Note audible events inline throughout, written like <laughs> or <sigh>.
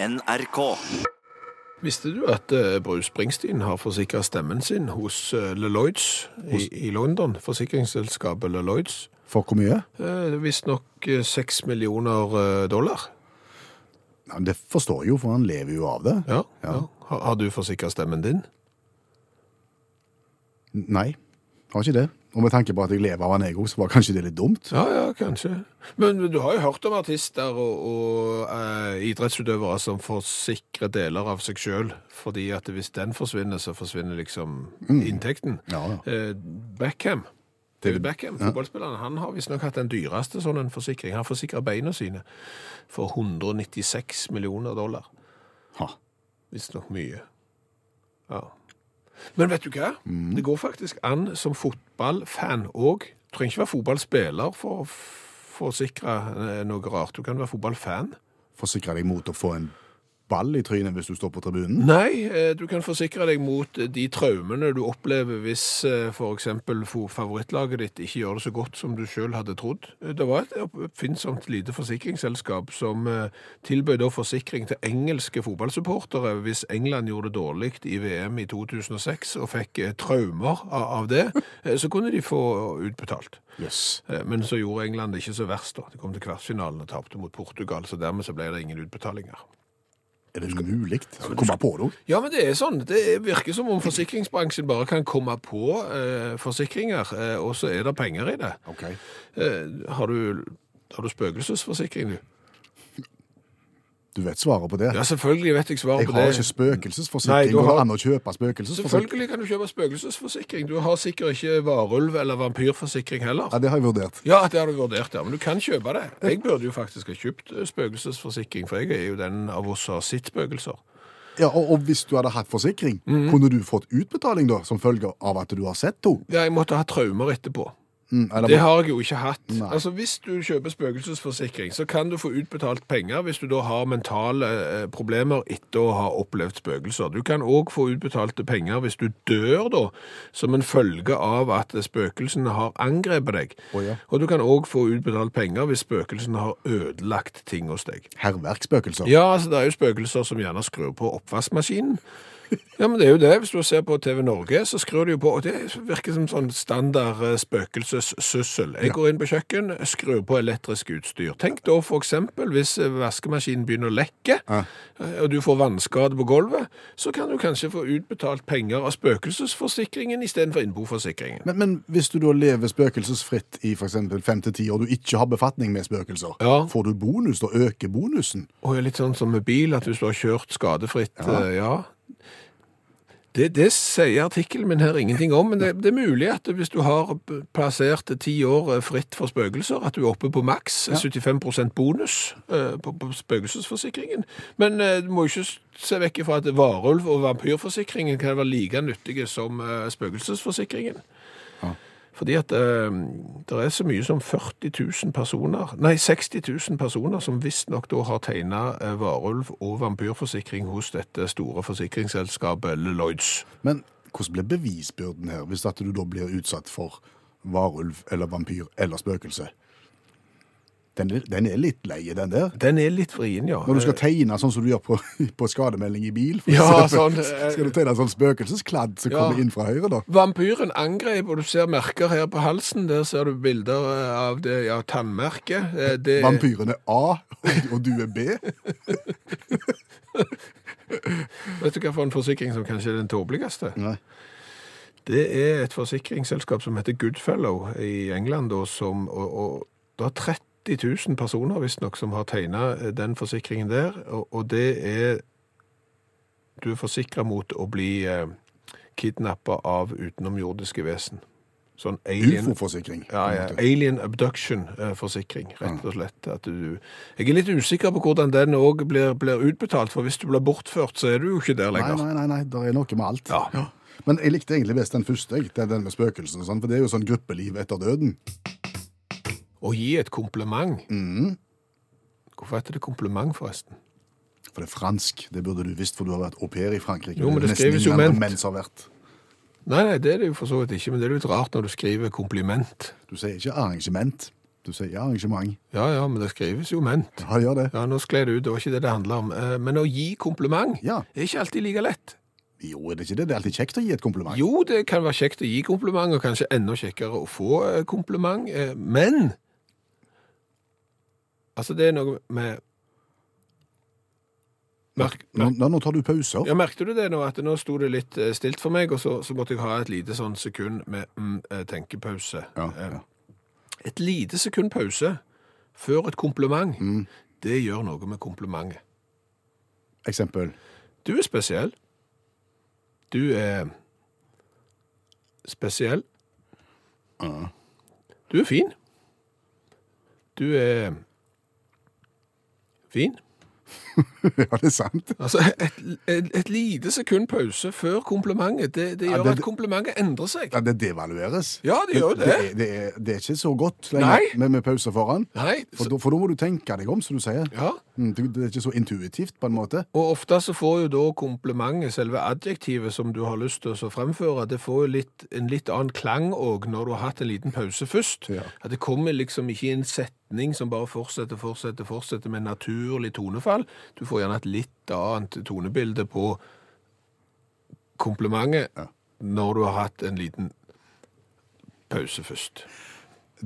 NRK. Visste du at eh, Bruce Springsteen har forsikret stemmen sin hos eh, LeLloyds i, i London? Forsikringsselskapet Leloids. For hvor mye? Eh, Visstnok eh, seks millioner eh, dollar. Ja, det forstår jeg jo, for han lever jo av det. Ja, Ja. ja. Har, har du forsikret stemmen din? Nei, har ikke det. Og med tanke på at jeg lever av en ego, så var kanskje det litt dumt. Ja, ja, kanskje. Men du har jo hørt om artister og, og eh, idrettsutøvere som forsikrer deler av seg sjøl, fordi at hvis den forsvinner, så forsvinner liksom inntekten. Ja, ja. Eh, Beckham, David Beckham, fotballspilleren, han har visstnok hatt den dyreste sånn en forsikring. Han forsikrer beina sine for 196 millioner dollar. Visstnok mye. Ja. Men vet du hva? Det går faktisk an som fotballfan òg. Du trenger ikke være fotballspiller for å forsikre eh, noe rart. Du kan være fotballfan. Forsikre deg mot å få en ball i trynet hvis du står på tribunen. Nei, eh, du kan forsikre deg mot eh, de traumene du opplever hvis f.eks. for eksempel favorittlaget ditt ikke gjør det så godt som du selv hadde trodd. Eh, Det var et oppfinnsomt lite forsikringsselskap som eh, tilbød forsikring til engelske fotballsupportere hvis England gjorde det dårlig i VM i 2006 og fikk eh, traumer av det, eh, så kunne de få utbetalt. Yes. Eh, Men så gjorde England det ikke så verst da. De kom til kvartfinalen og tapte mot Portugal, så dermed så ble det ingen utbetalinger. Er det mulig? Skal du komme på det òg? Ja, men det er sånn. Det virker som om forsikringsbransjen bare kan komme på eh, forsikringer, eh, og så er det penger i det. OK. Eh, har, du, har du spøkelsesforsikring, du? Du vet svaret på det? Ja, selvfølgelig vet jeg svaret Jeg på har ikke ikke Nei, spøkelsesforsikring. du har- det an å kjøpe spøkelsesforsikring? Selvfølgelig kan du kjøpe spøkelsesforsikring. Du har sikkert ikke varulv- eller vampyrforsikring heller. Ja, det har jeg vurdert. Ja, det har du vurdert, ja. Men du kan kjøpe det. Jeg burde jo faktisk ha kjøpt eh, spøkelsesforsikring, for jeg er jo den av oss som har sett spøkelser. Ja, og, og hvis du hadde hatt forsikring, Mhm. kunne du fått utbetaling da, som følge av at du har sett henne? Ja, jeg måtte ha traumer etterpå. Mm, eller- Det har jeg jo ikke hatt. Nei. Altså, Hvis du kjøper spøkelsesforsikring, så kan du få utbetalt penger hvis du da har mentale eh, problemer etter å ha opplevd spøkelser. Du kan òg få utbetalte penger hvis du dør da, som en følge av at spøkelsene har angrepet deg. Oh, ja. Og du kan òg få utbetalt penger hvis spøkelsene har ødelagt ting hos deg. Herverkspøkelser? Ja, altså det er jo spøkelser som gjerne skrur på oppvaskmaskinen. Ja, men det er jo det. Hvis du ser på TV Norge, så skrur de jo på, og det virker som sånn standard eh, spøkelsessyssel. Jeg går inn på kjøkken, skrur på elektrisk utstyr. Tenk da for eksempel hvis eh, vaskemaskinen begynner å lekke, Ja. eh, og du får vannskade på gulvet, så kan du kanskje få utbetalt penger av spøkelsesforsikringen istedenfor innboforsikringen. Men, men hvis du da lever spøkelsesfritt i f.eks. fem til ti år, og du ikke har befatning med spøkelser, Ja. får du bonus? Da øker bonusen? Og er litt sånn som med bil, at hvis du har kjørt skadefritt, Ja. ja. Ja. Det, det sier artikkelen min her ingenting om, men det, det er mulig at hvis du har plassert ti år eh, fritt for spøkelser, at du er oppe på maks 75 bonus eh, på, på spøkelsesforsikringen. Men eh, du må ikke se vekk fra at varulv- og vampyrforsikringen kan være like nyttige som eh, spøkelsesforsikringen. Fordi at eh, det er så mye som 40 000 personer, nei 60 000 personer som visstnok da har tegna eh, varulv- og vampyrforsikring hos dette store forsikringsselskapet Lloyds. Men hvordan blir bevisbyrden her, hvis at du da blir utsatt for varulv eller vampyr eller spøkelse? Den, den er litt leie, den der. Den er litt vrien, ja. Når du skal tegne sånn som du gjør på, <laughs> på skademelding i bil, for Ja, eksempel. sånn, eh, skal du tegne en sånn spøkelseskladd som Ja. kommer inn fra høyre, da? Vampyren angrep, og du ser merker her på halsen. Der ser du bilder eh, av det, ja, tannmerket. Eh, Det, Vampyren er A, og du er B. <laughs> Vet du hva for en forsikring som kanskje er den tåpeligste? Nei. Det er et forsikringsselskap som heter Goodfellow i England, og, som, og, og det er 30 000 personer visstnok som har tegna den forsikringen der, og, og det er Du er forsikra mot å bli eh, kidnappa av utenomjordiske vesen. Sånn alien Ufo-forsikring. ja, ja, Alien abduction-forsikring, rett og slett. At du, jeg er litt usikker på hvordan den òg blir, blir utbetalt, for hvis du blir bortført, så er du jo ikke der lenger. nei, nei, nei, det er noe med alt. Ja. Men jeg likte egentlig best den første, den den med spøkelsen, og sånn, for det er jo sånn gruppeliv etter døden. Å gi et kompliment. Mm. Hvorfor heter det kompliment, forresten? For det er fransk, det burde du visst, for du har vært au pair i Frankrike. Jo, men det det skrives jo ment. Nei, nei, det er det jo for så vidt ikke, men det er litt rart når du skriver kompliment. Du sier ikke arrangement. Du sier ja, arrangement. Ja, ja, men det skrives jo ment. Ja, gjør det. Ja, nå skled det ut, det var ikke det det handler om. Eh, Men å gi kompliment Ja. er ikke alltid like lett. Jo, er det ikke det? Det er alltid kjekt å gi et kompliment. Jo, det kan være kjekt å gi kompliment, og kanskje enda kjekkere å få eh, kompliment, eh, men Altså, det er noe med Merk, Nå, nå, nå tar du pauser. Ja, Merkte du det nå, at nå sto det litt eh, stilt for meg, og så, så måtte jeg ha et lite sånn sekund med mm, eh, tenkepause. Ja, Eh, ja. Et lite sekund pause før et kompliment, Mm. det gjør noe med komplimentet. Eksempel. Du er spesiell. Du er spesiell. Ja. Du er fin. Du er fin. <laughs> ja, det er sant. Altså, et, et, et lite sekund pause før komplimentet, det, det Ja, gjør det- at komplimentet endrer seg. Ja, det devalueres. Ja, det gjør det. Det, er- det, er, det er ikke så godt lenger med, med pause foran. Nei, For, da, for da må du tenke deg om, som du sier. ja. Mm, Det, det er ikke så intuitivt, på en måte. Og ofte så får jo da komplimentet, selve adjektivet som du har lyst til å fremføre, det får jo litt, en litt annen klang òg når du har hatt en liten pause først. Ja. At det kommer liksom ikke i en setning som bare fortsetter, fortsetter, fortsetter med naturlig tonefall. Du får gjerne et litt annet tonebilde på komplimentet Ja. når du har hatt en liten pause først.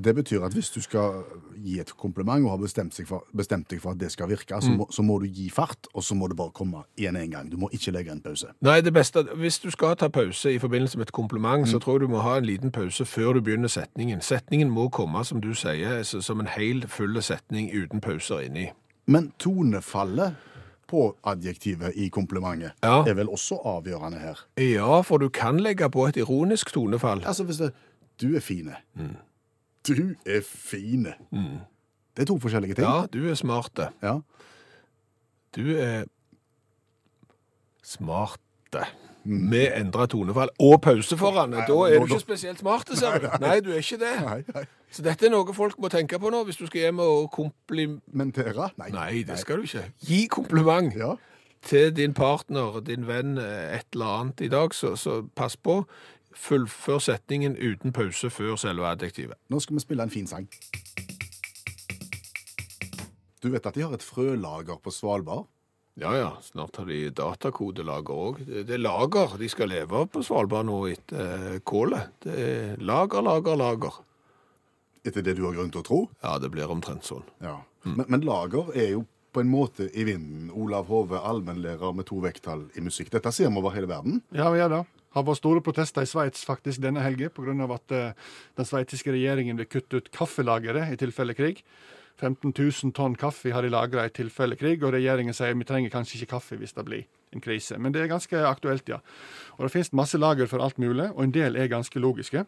Det betyr at hvis du skal gi et kompliment og har bestemt, for, bestemt deg for at det skal virke, så, må, så må du gi fart, og så må det bare komme igjen en gang. Du må ikke legge en pause. Nei, det beste, hvis du skal ta pause i forbindelse med et kompliment, så tror jeg du må ha en liten pause før du begynner setningen. Setningen må komme, som du sier, som en hel full setning uten pauser inni. Men tonefallet på adjektivet i komplimentet Ja. er vel også avgjørende her. Ja, for du kan legge på et ironisk tonefall. Altså hvis det Du er fine. Du er fine. Det er to forskjellige ting. Ja, du er smarte. Ja. Du er smarte. Med endra tonefall og pause foran. Da er du ikke spesielt smart, ser du. Nei, du er ikke det. Nei, nei. Så dette er noe folk må tenke på nå, hvis du skal hjem og komplimentere. Nei. Nei, det skal du ikke. Gi kompliment. Ja. til din partner, din venn, et eller annet i dag, så, så pass på. Fullfør setningen uten pause før selve adjektivet. Nå skal vi spille en fin sang. Du vet at de har et frølager på Svalbard? Ja, ja, snart har de datakodelager òg. Det, det er lager. De skal leve på Svalbard nå etter eh, kålet. Det er lager, lager, lager. Etter det du har grunn til å tro? Ja, det blir omtrent sånn. Ja. Men, men lager er jo på en måte i vinden. Olav Hove, allmennlærer med to vekttall i musikk. Dette ser vi over hele verden. Ja, vi gjør det. har vært store protester i Sveits faktisk denne helgen pga. at eh, den sveitsiske regjeringen vil kutte ut kaffelageret i tilfelle krig. 15 000 tonn kaffe har de lagra i tilfelle krig, og regjeringen sier vi trenger kanskje ikke kaffe hvis det blir en krise. Men det er ganske aktuelt, ja. Og Det finnes masse lager for alt mulig, og en del er ganske logiske.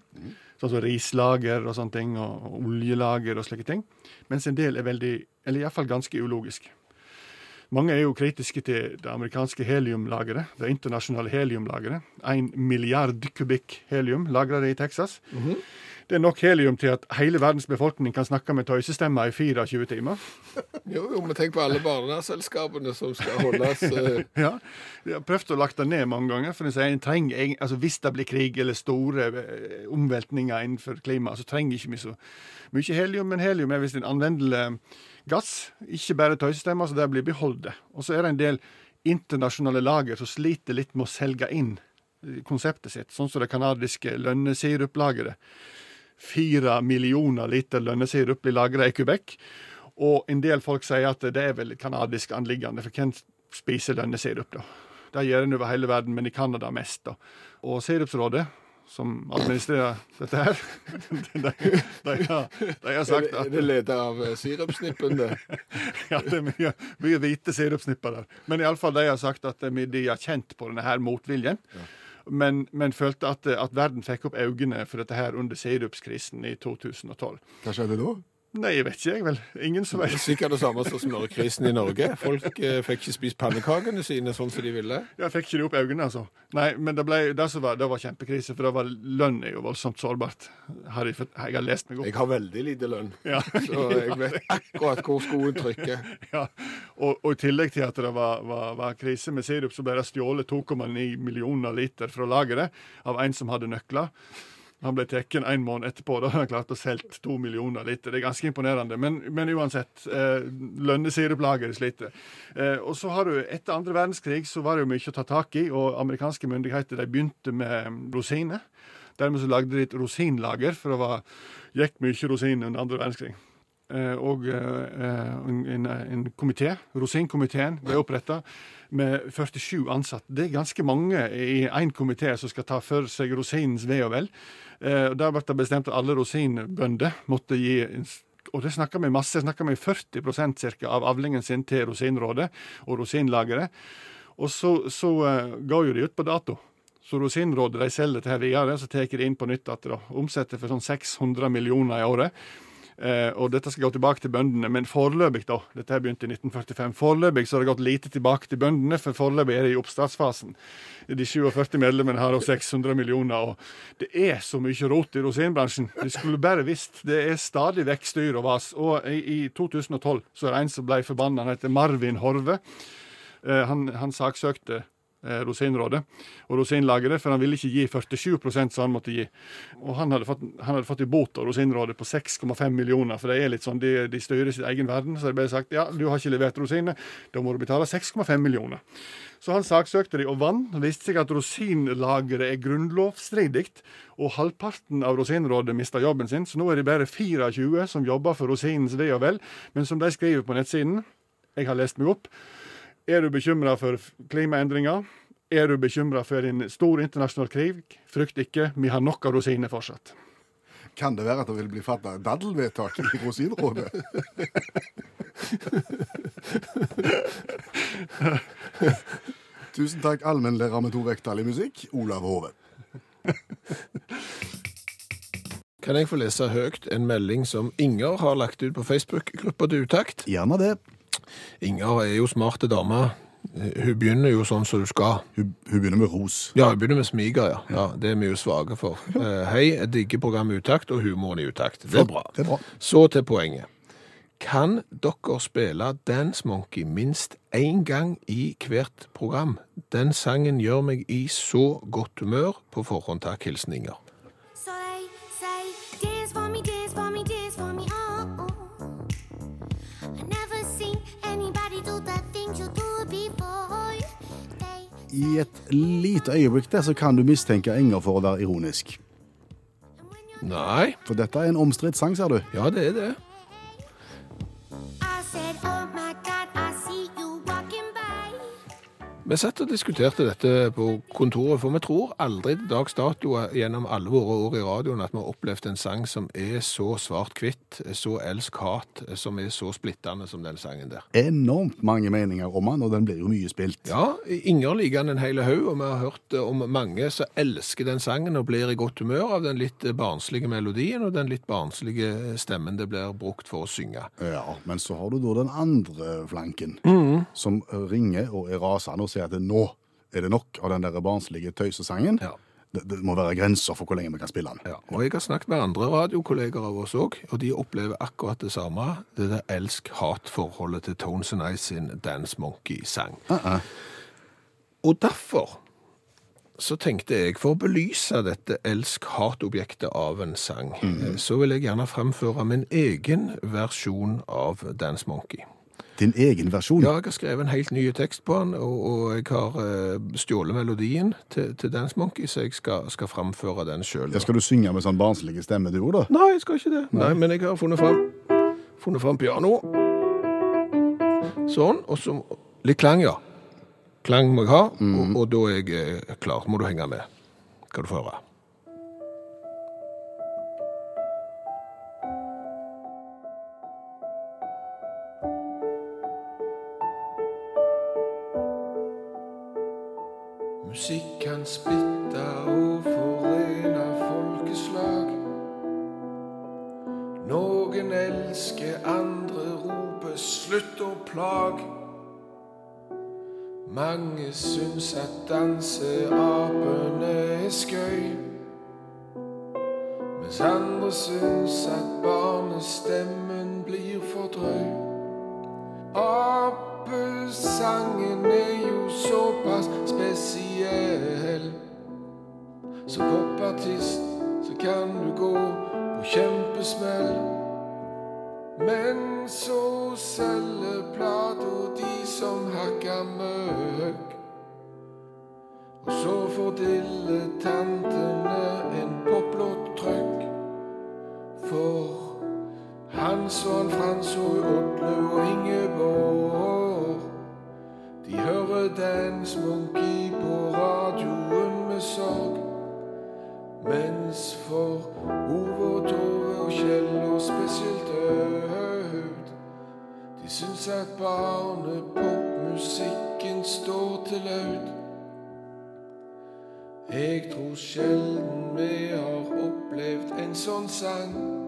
Sånn som rislager og sånne ting, og, oljelager og slike ting. Mens en del er veldig, eller iallfall ganske ulogisk. Mange er jo kritiske til det amerikanske heliumlageret, det internasjonale heliumlageret. En milliard kubikk helium lagrer det i Texas. Det er nok helium til at hele verdens befolkning kan snakke med tøysestemmer i 24 timer. <laughs> Jo, jo, men tenk på alle barneselskapene som skal holdes eh, <laughs> Ja, Jeg har prøvd å lagt det ned mange ganger. for en trenger, altså Hvis det blir krig eller store eh, omveltninger innenfor klimaet, så trenger ikke vi så mye helium. Men helium er visst en anvendelig gass, ikke bare tøysestemmer, så det blir beholdt. Og så er det en del internasjonale lager som sliter litt med å selge inn eh, konseptet sitt, sånn som det kanadiske lønnesiruplageret. Fire millioner liter lønnesirup blir lagra i Quebec. Og en del folk sier at det er vel kanadisk anliggende, for hvem spiser lønnesirup, da? Det gjør en over hele verden, men i Canada mest, da. Og Sirupsrådet, som administrerer dette her, <laughs> de, de, har- de har sagt at det leder av eh, sirupsnippen, det? <laughs> ja, det er mye, mye hvite sirupsnipper der. Men iallfall de har sagt at de de har kjent på denne her motviljen. Men, men følte at, at verden fikk opp øynene for dette her under sirupskrisen i 2012. Hva skjedde da? Nei, jeg vet ikke, jeg vel. Ingen som Det er vet. Sikkert det samme som smørkrisen i Norge. Folk eh, fikk ikke spist pannekakene sine sånn som de ville. Jeg fikk ikke de opp øynene, altså. Nei, men det, ble, det, var, det var kjempekrise, for det var lønn er jo voldsomt sårbart. Har jeg, jeg har lest meg opp. Jeg har veldig lite lønn, Ja. så jeg vet akkurat hvor skoen trykker. <laughs> Ja, og, og i tillegg til at det var, var, var krise med sirup, så ble det stjålet 2,9 millioner liter fra lageret av en som hadde nøkler. Han ble tatt en måned etterpå. Da hadde han klart å selge to millioner liter. Det er ganske imponerende. Men, men uansett, eh, lønnesiruplager sliter. Eh, og så har du, Etter andre verdenskrig så var det jo mye å ta tak i, og amerikanske myndigheter de begynte med rosiner. Dermed så lagde de et rosinlager, for det var, gikk mye rosiner under andre verdenskrig. Eh, og eh, en, en, komité, rosinkomiteen, ble oppretta med 47 ansatte. Det er ganske mange i én komité som skal ta for seg rosinens ve og vel. Eh, Der ble det bestemt at alle rosinbønder måtte gi og det snakker vi masse, snakker vi 40% cirka, av avlingen sin til Rosinrådet og Rosinlageret. Og så, så går jo de ut på dato. Så Rosinrådet de selger dette videre, så tar de inn på nytt igjen. Omsetter for sånn 600 millioner i året. Eh, og dette skal gå tilbake til bøndene, men foreløpig, da Dette her begynte i 1945. Foreløpig så har det gått lite tilbake til bøndene, for foreløpig er det i oppstartsfasen. De 47 medlemmene har 600 millioner, og det er så mye rot i rosinbransjen. De skulle bare visst. Det er stadig vekk styr og vas. Og i, i 2012 så er det en som ble forbanna. Han heter Marvin Horve. Eh, han, han saksøkte Rosinrådet og Rosinlageret, for han ville ikke gi 47% som han måtte gi. Og han hadde fått, han i bot av Rosinrådet på 6,5 millioner, for det er litt sånn, de, de styrer sin egen verden. Så de ble sagt ja, du har ikke levert rosiner, da må du betale 6,5 millioner. Så han saksøkte de og vant. Det viste seg at rosinlageret er grunnlovsstridig, og halvparten av Rosinrådet mista jobben sin, så nå er det bare 24 som jobber for rosinens ve og vel. Men som de skriver på nettsiden, jeg har lest meg opp, er du bekymra for klimaendringer? Er du bekymra for en stor internasjonal krig? Frykt ikke, vi har nok av rosiner fortsatt. Kan det være at det vil bli fatta daddelvedtak i Rosinrådet? <laughs> Tusen takk, allmennlærer med to vekttall i musikk, Olav Hove. Kan jeg få lese høyt en melding som Inger har lagt ut på Facebook-gruppa til Utakt? Gjerne det. Inger er jo smarte dame. Hun begynner jo sånn som du skal. Hun, hun begynner med ros. Ja, hun begynner med smiger, ja. ja det er vi jo svake for. Eh, hei, jeg digger programmet Utakt og humoren i Utakt. Det er bra. Det er bra. Så til poenget. Kan dere spille Dance Monkey minst én gang i hvert program? Den sangen gjør meg i så godt humør. På forhånd takk. Hilsen Inger. I et lite øyeblikk der så kan du mistenke Enger for å være ironisk. Nei. For dette er en omstridt sang, ser du. Ja, det er det. Vi satt og diskuterte dette på kontoret, for vi tror aldri til dags dato gjennom alle våre år i radioen at vi har opplevd en sang som er så svart-hvitt, så elsk-hat, som er så splittende som den sangen der. Enormt mange meninger om den, og den blir jo mye spilt. Ja, Inger liker den en hel haug, og vi har hørt eh, om mange som elsker den sangen og blir i godt humør av den litt barnslige melodien og den litt barnslige stemmen det blir brukt for å synge. Ja, Men så har du da den andre flanken, som ringer og er rasende og sier at nå er det nok av den der barnslige tøysesangen. Ja. Det, det må være grenser for hvor lenge vi kan spille den. Ja, og jeg har snakket med andre radiokolleger av oss òg, og de opplever akkurat det samme. Det der elsk-hat-forholdet til Tones and Ice sin Dance Monkey-sang. Uh-uh. Og derfor så tenkte jeg, for å belyse dette elsk-hat-objektet av en sang, eh, så vil jeg gjerne fremføre min egen versjon av Dance Monkey. Din egen versjon. Ja, jeg har skrevet en helt ny tekst på den, og, og jeg har eh, stjålet melodien til, til Dance Monkey, så jeg skal, skal framføre den sjøl. Ja, skal du synge med sånn barnslig stemme, du òg, da? Nei, jeg skal ikke det. Nei, men jeg har funnet fram, funnet fram piano. Sånn, og så litt klang, ja. Klang må jeg ha, og, og da er jeg eh, klar. Må du henge med. Skal du få høre. Kan og forene folkeslag. Noen elsker, andre roper 'slutt å plag'. Mange syns at danseapene er skøy. Mens andre syns at barnestemmen blir for drøy. Apesangen er jo såpass spesiell. Som popartist så kan du gå på kjempesmell. Men så selger plata de som hakker møkk. Og så får dilettantene en poplåt trøkk. For Hans og Frans og Oddlaug og Ingeborg De hører Dance Monkey på radioen med sorg. Mens for Ove Tove og Kjell og spesielt Aud De syns at barnepopmusikken står til laud. Jeg tror sjelden vi har opplevd en sånn sang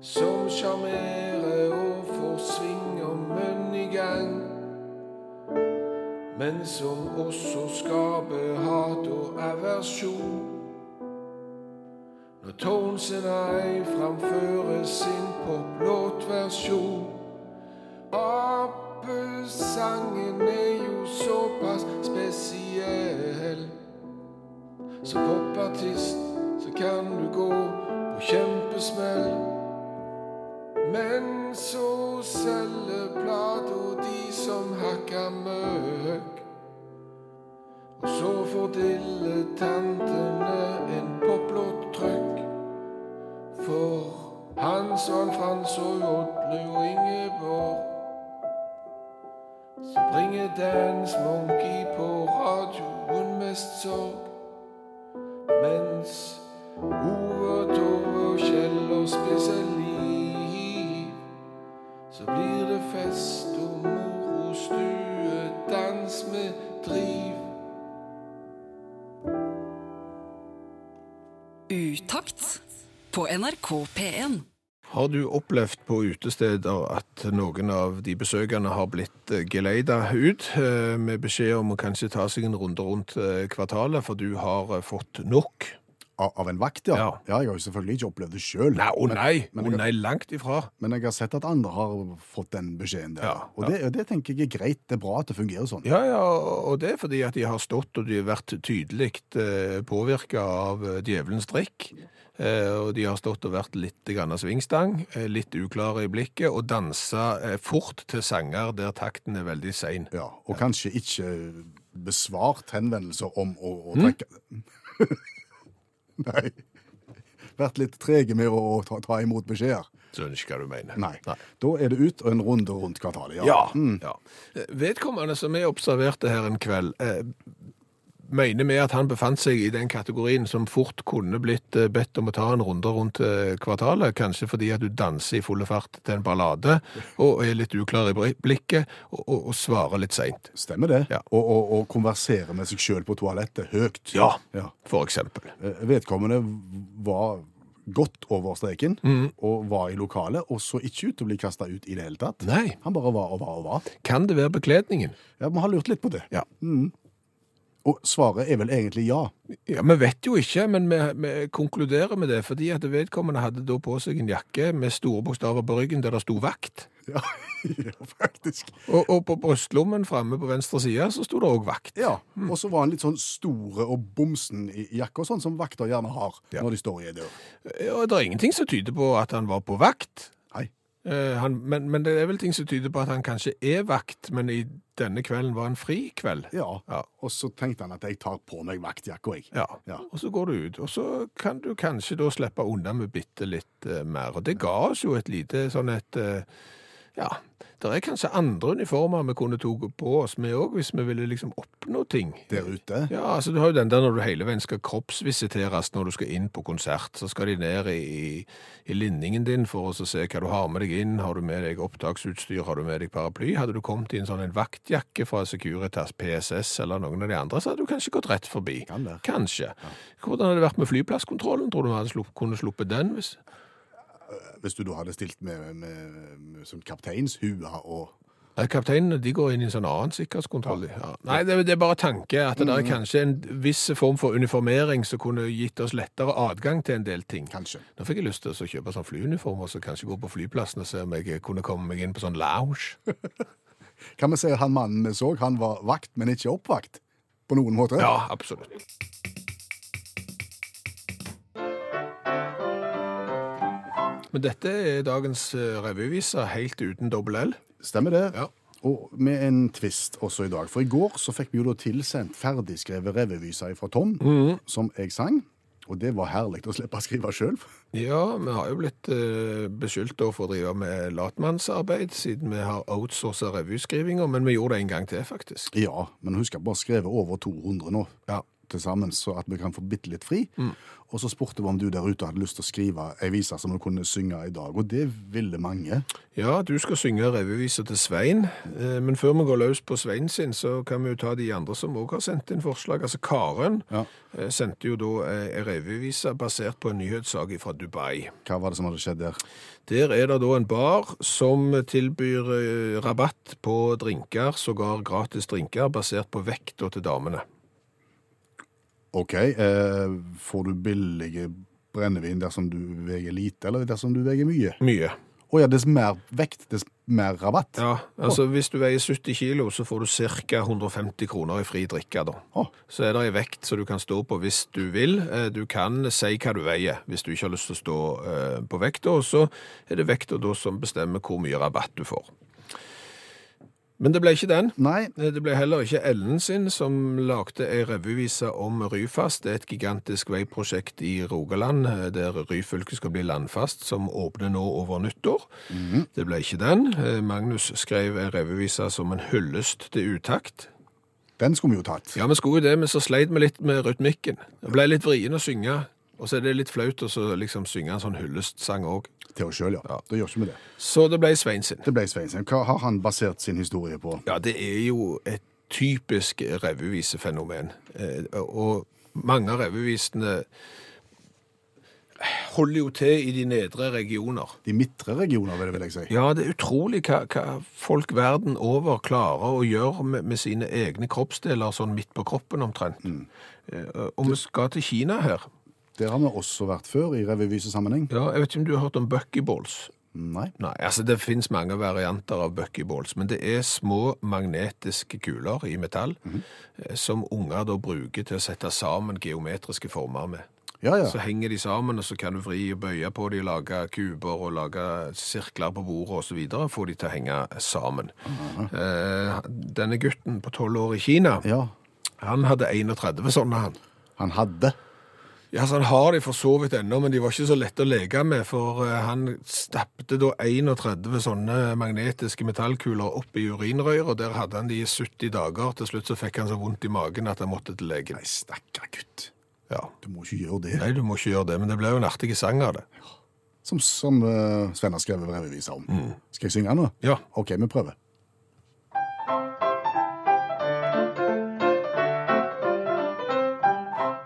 som sjarmerer og får svingommen i gang. Men som også skaper hat og aversjon. Når Tones and I framfører sin poplåtversjon. Apesangen er jo såpass spesiell. Som popartist så kan du gå på kjempesmell. Men så selger plata de som hakker møkk. Og så får dilettantene en poplåt trøkk. For Hans og Frans og Odle og Ingeborg så bringer Dance Monkey på radioen mest sorg. Mens Ove Tove og Kjell og spesielt liv, så blir det fest og moro stue, dans med driv. Utakt på NRK P1. Har du opplevd på utesteder at noen av de besøkende har blitt eh, geleida ut eh, med beskjed om å kanskje ta seg en runde rundt eh, kvartalet, for du har fått nok? Av, av en vakt, ja. Ja. Jeg har jo selvfølgelig ikke opplevd det sjøl. Nei, å nei! men Å jeg- nei, langt ifra. Men jeg har sett at andre har fått den beskjeden der. Ja, og det, det tenker jeg er greit. Det er bra at det fungerer sånn. Ja, ja, og det er fordi at de har stått og de har vært tydelig eh, påvirka av eh, djevelens drikk. Eh, og de har stått og vært litt grann svingstang, litt uklare i blikket, og dansa fort til sanger der takten er veldig sein. Ja, og kanskje ikke besvart henvendelser om å, å Mm. <laughs> <laughs> Nei. Vært litt trege med å ta, ta imot beskjeder. Skjønner ikke hva du mener. Nei. Da er det ut og en runde rundt kvartalet. Ja. Mm. ja. Eh, Vedkommende som jeg observerte her en kveld, eh, mener vi at han befant seg i den kategorien som fort kunne blitt eh, bedt om å ta en runde rundt eh, kvartalet, kanskje fordi at du danser i fulle fart til en ballade, og er litt uklar i blikket, og, og, og svarer litt seint. Stemmer det. Ja. Og, og, og konversere med seg sjøl på toalettet høyt. Ja, Ja. for eksempel. Eh, Vedkommende var godt over streken Mm. og var i lokalet, og så ikke ut til å bli kasta ut i det hele tatt. Nei. Han bare var og var og var. Kan det være bekledningen? Ja, Vi har lurt litt på det. Ja. Og svaret er vel egentlig ja. Ja, Vi vet jo ikke, men vi, vi konkluderer med det, fordi at vedkommende hadde da på seg en jakke med store bokstaver på ryggen der det sto vakt. <laughs> Ja, ja faktisk. Og, og på brystlommen framme på venstre side så sto det òg vakt. Ja, Og så var han litt sånn store og bomsen i jakka, sånn som vakter gjerne har Ja. når de står i ei dør. Og det er ingenting som tyder på at han var på vakt. Nei. Eh, han, men, men det er vel ting som tyder på at han kanskje er vakt, men i denne kvelden var en fri kveld. Ja. Ja. Og så tenkte han at jeg tar på meg vaktjakka, jeg. Ja. Ja. og så går du ut. Og så kan du kanskje da slippe unna med bitte litt uh, mer. Og det ga oss jo et lite sånn et uh, Ja, det er kanskje andre uniformer vi kunne tatt på oss, vi òg, hvis vi ville liksom oppnå ting. Der ute. Ja, altså du har jo den der når du hele veien skal kroppsvisiteres når du skal inn på konsert, så skal de ned i, i linningen din for å se hva du har med deg inn. Har du med deg opptaksutstyr, har du med deg paraply? Hadde du kommet i en sånn en vaktjakke fra Securitas PSS eller noen av de andre, så hadde du kanskje gått rett forbi. Kan kanskje. Kanskje. Hvordan hadde det vært med flyplasskontrollen? Tror du vi hadde slupp, kunne sluppet den? hvis... Hvis du da hadde stilt med, med, med sånn kapteinshue og Kapteinene de går inn i en sånn annen sikkerhetskontroll. Ja. Nei, det, det er bare tanke at det er kanskje en viss form for uniformering som kunne gitt oss lettere adgang til en del ting. Kanskje. Nå fikk jeg lyst til å kjøpe sånn flyuniform og så kanskje gå på flyplassen og se om jeg kunne komme meg inn på sånn lounge. <laughs> Kan vi si han mannen vi så, han var vakt, men ikke oppvakt? På noen måte? Ja, absolutt. Men dette er dagens eh, revyvise, helt uten dobbel L. Stemmer det. Ja. Og med en twist også i dag. For i går så fikk vi jo da tilsendt ferdigskrevet revyvise fra Tom, som jeg sang. Og det var herlig å slippe å skrive sjøl. <laughs> Ja, vi har jo blitt eh, beskyldt for å drive med latmannsarbeid, siden vi har outsourcet revyskrivinga, men vi gjorde det en gang til, faktisk. Ja, men husk at har skrevet over 200 nå Ja. Til sammen, så at vi kan få bitte litt fri. Og så spurte vi om du der ute hadde lyst til å skrive ei vise som du kunne synge i dag, og det ville mange. Ja, du skal synge revyvise til Svein, eh, men før vi går løs på Svein sin, så kan vi jo ta de andre som også har sendt inn forslag. Altså Karen Ja. eh, sendte jo da ei en revyvise basert på en nyhetssak fra Dubai. Hva var det som hadde skjedd der? Der er det da en bar som tilbyr eh, rabatt på drinker, sågar gratis drinker, basert på vekta til damene. OK, eh, får du billige brennevin dersom du veier lite, eller dersom du veier mye? Mye. Å ja, dess mer vekt, dess mer rabatt? Ja, altså hvis du veier 70 kilo, så får du ca. 150 kroner i fri drikke da. Oh. Så er det en vekt som du kan stå på hvis du vil. Eh, Du kan si hva du veier hvis du ikke har lyst til å stå eh, på vekta, og så er det vekta som bestemmer hvor mye rabatt du får. Men det ble ikke den. nei, Eh, Det ble heller ikke Ellen sin, som lagde ei revyvise om Ryfast. Det er et gigantisk veiprosjekt i Rogaland, eh, der Ryfylke skal bli landfast, som åpner nå over nyttår. Det ble ikke den. Eh, Magnus skrev en revyvise som en hyllest til utakt. den skulle vi jo tatt. Ja, vi skulle jo det, men så sleit vi litt med rytmikken. Det ble litt vrien å synge, og så er det litt flaut å liksom synge en sånn hyllestsang òg. Til oss sjøl, ja. Ja. Da gjør ikke vi det. Så det ble Svein sin. Det ble Sveinsen. Hva har han basert sin historie på? Ja, det er jo et typisk revyvisefenomen. Eh, Og mange av revyvisene holder jo til i de nedre regioner. De midtre regioner, vil jeg- vil jeg si. Ja, det er utrolig hva, hva folk verden over klarer å gjøre med, med sine egne kroppsdeler sånn midt på kroppen omtrent. Mm. Og vi skal til Kina her. Der har vi også vært før, i revyvisesammenheng. Ja, jeg vet ikke om du har hørt om buckyballs? Nei. Nei, altså det finnes mange varianter av buckyballs, men det er små magnetiske kuler i metall eh, som unger da bruker til å sette sammen geometriske former med. Ja, ja. Så henger de sammen, og så kan du vri og bøye på de, lage kuber og lage sirkler på bordet videre, få de til å henge sammen. Eh, denne gutten på 12 år i Kina, Ja, han hadde 31 sånne han. han hadde. Ja, så Han har de for så vidt ennå, men de var ikke så lette å leke med. For eh, han stappet da 31 sånne magnetiske metallkuler opp i urinrøret, og der hadde han de i 70 dager. Til slutt så fikk han så vondt i magen at han måtte til legen. Nei, stakkar gutt. Ja. Du må ikke gjøre det. Nei, du må ikke gjøre det, men det ble jo en artig sang av det. Som, som uh, Sven har skrevet revyvise om. Skal jeg synge nå? Ja. OK, vi prøver.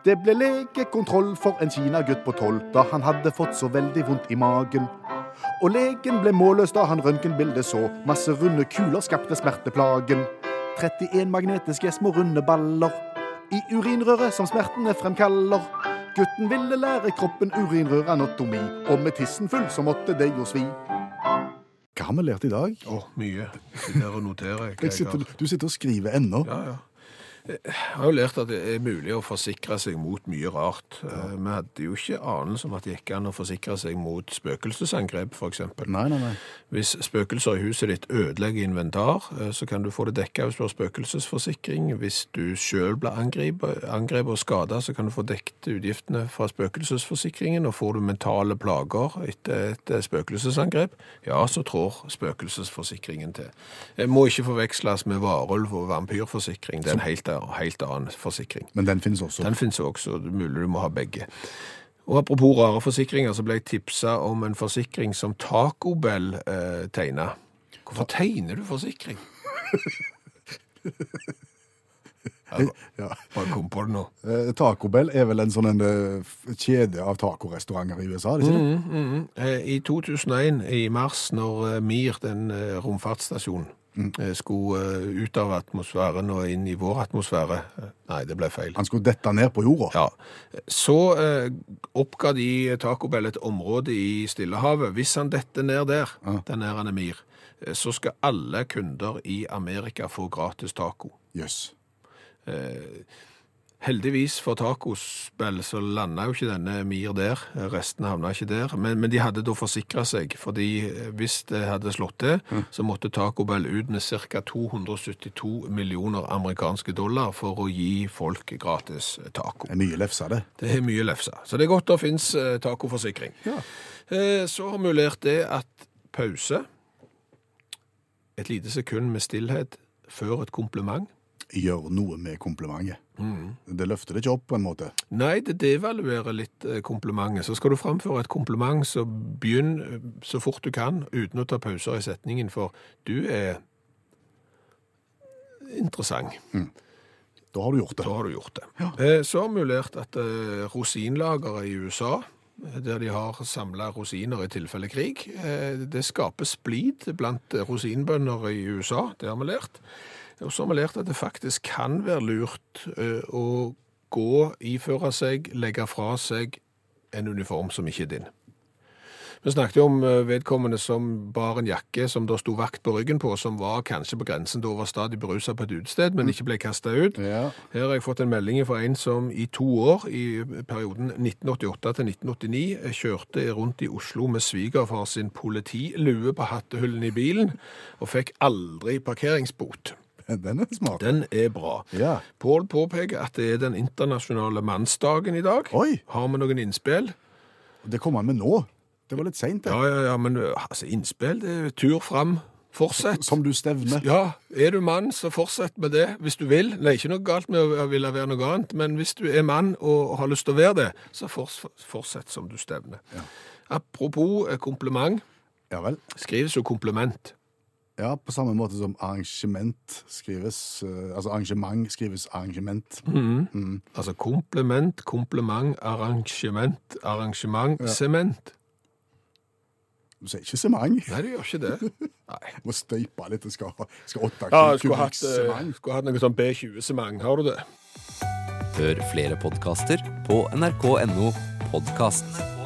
Det ble legekontroll for en kinagutt på tolv da han hadde fått så veldig vondt i magen. Og legen ble målløs da han røntgenbildet så. Masse runde kuler skapte smerteplagen. 31 magnetiske små runde baller i urinrøret som smertene fremkaller. Gutten ville lære kroppen urinrøranatomi, og med tissen full så måtte det jo svi. Hva har vi lært i dag? Å, mye. Jeg sitter og noterer. Jeg jeg sitter, du sitter og skriver ennå. Ja, ja. Jeg har jo lært at det er mulig å forsikre seg mot mye rart. Eh, Vi hadde jo ikke anelse om at det gikk an å forsikre seg mot spøkelsesangrep, for eksempel. Nei, nei, nei. Hvis spøkelser i huset ditt ødelegger inventar, eh, så kan du få det dekket hvis du har spøkelsesforsikring. Hvis du selv blir angrepet, angrepet og skadet, så kan du få dekket utgiftene fra spøkelsesforsikringen. Og får du mentale plager etter et eh, spøkelsesangrep, ja, så trår spøkelsesforsikringen til. Det må ikke forveksles med varulv- og vampyrforsikring. Det er en helt, helt annen forsikring. Men den finnes også. Den finnes også, det er mulig du må ha begge. Og apropos rare forsikringer, så ble jeg tipsa om en forsikring som Taco Bell eh, tegna. Hvorfor tegner du forsikring? Jeg <laughs> Ja. bare kom på det nå. Eh, Taco Bell er vel en sånn en, eh, kjede av tacorestauranter i USA, er det ikke det? mm. I 2001, i mars, når eh, Mir, den eh, romfartsstasjonen, eh, skulle eh, ut av atmosfæren og inn i vår atmosfære eh, Nei, det ble feil. Han skulle dette ned på jorda. Ja, så eh, oppga de Taco Bell et område i Stillehavet. Hvis han detter ned der, den er han Mir, eh, så skal alle kunder i Amerika få gratis taco. Jøss. Heldigvis for tacospill så landa jo ikke denne Mir der. Resten havna ikke der. Men, men de hadde da forsikra seg, fordi hvis det hadde slått til, så måtte Taco Bell ut med ca. 272 millioner amerikanske dollar for å gi folk gratis taco. Det er mye lefsa, det. Det er mye lefsa. Så det er godt det fins tacoforsikring. Ja. Eh, Så har mulert det at pause, et lite sekund med stillhet før et kompliment, Gjør noe med komplimentet. Det løfter det ikke opp på en måte. Nei, det devaluerer litt eh, komplimentet. Så skal du framføre et kompliment, så begynn eh, så fort du kan, uten å ta pauser i setningen, for du er interessant. Da har du gjort det. Da har du gjort det. Ja. Så har vi jo lært at rosinlageret rosinlagere i USA, eh, der de har samla rosiner i tilfelle krig, eh, det skaper splid blant rosinbønder i USA. Det har vi lært. Og så har vi lært at det faktisk kan være lurt eh, å gå, iføre seg, legge fra seg en uniform som ikke er din. Vi snakket jo om eh, vedkommende som bar en jakke som det sto vakt på ryggen på, som var kanskje på grensen til å være stadig berusa på et utested, men ikke ble kasta ut. Ja. Her har jeg fått en melding fra en som i to år, i perioden 1988 til 1989, kjørte rundt i Oslo med svigerfar sin politilue på hattehyllen i bilen, og fikk aldri parkeringsbot. <laughs> Den er smart. Den er bra. Ja. Pål påpeker at det er den internasjonale mannsdagen i dag. Oi, Har vi noen innspill? det kom han med nå. Det var litt seint, det. Ja, ja, ja, men altså, innspill, det er tur fram. Fortsett. Som du stevner. Ja, er du mann, så fortsett med det hvis du vil. Det er ikke noe galt med å ville være noe annet, men hvis du er mann og har lyst til å være det, så fortsett som du stevner. Apropos eh, kompliment, Ja vel. skrives jo kompliment. Ja, på samme måte som arrangement skrives eh, Altså arrangement skrives arrangement. Altså kompliment, kompliment, arrangement, arrangement, sement. Du sier ikke sement. Nei, du gjør ikke det. Nei. <laughs> Må støype litt. Det skal, skal åtte Ja, jeg skulle hatt, eh, semang. skulle hatt noe sånn B20-sement. Har du det? Hør flere podkaster på nrk.no podkast.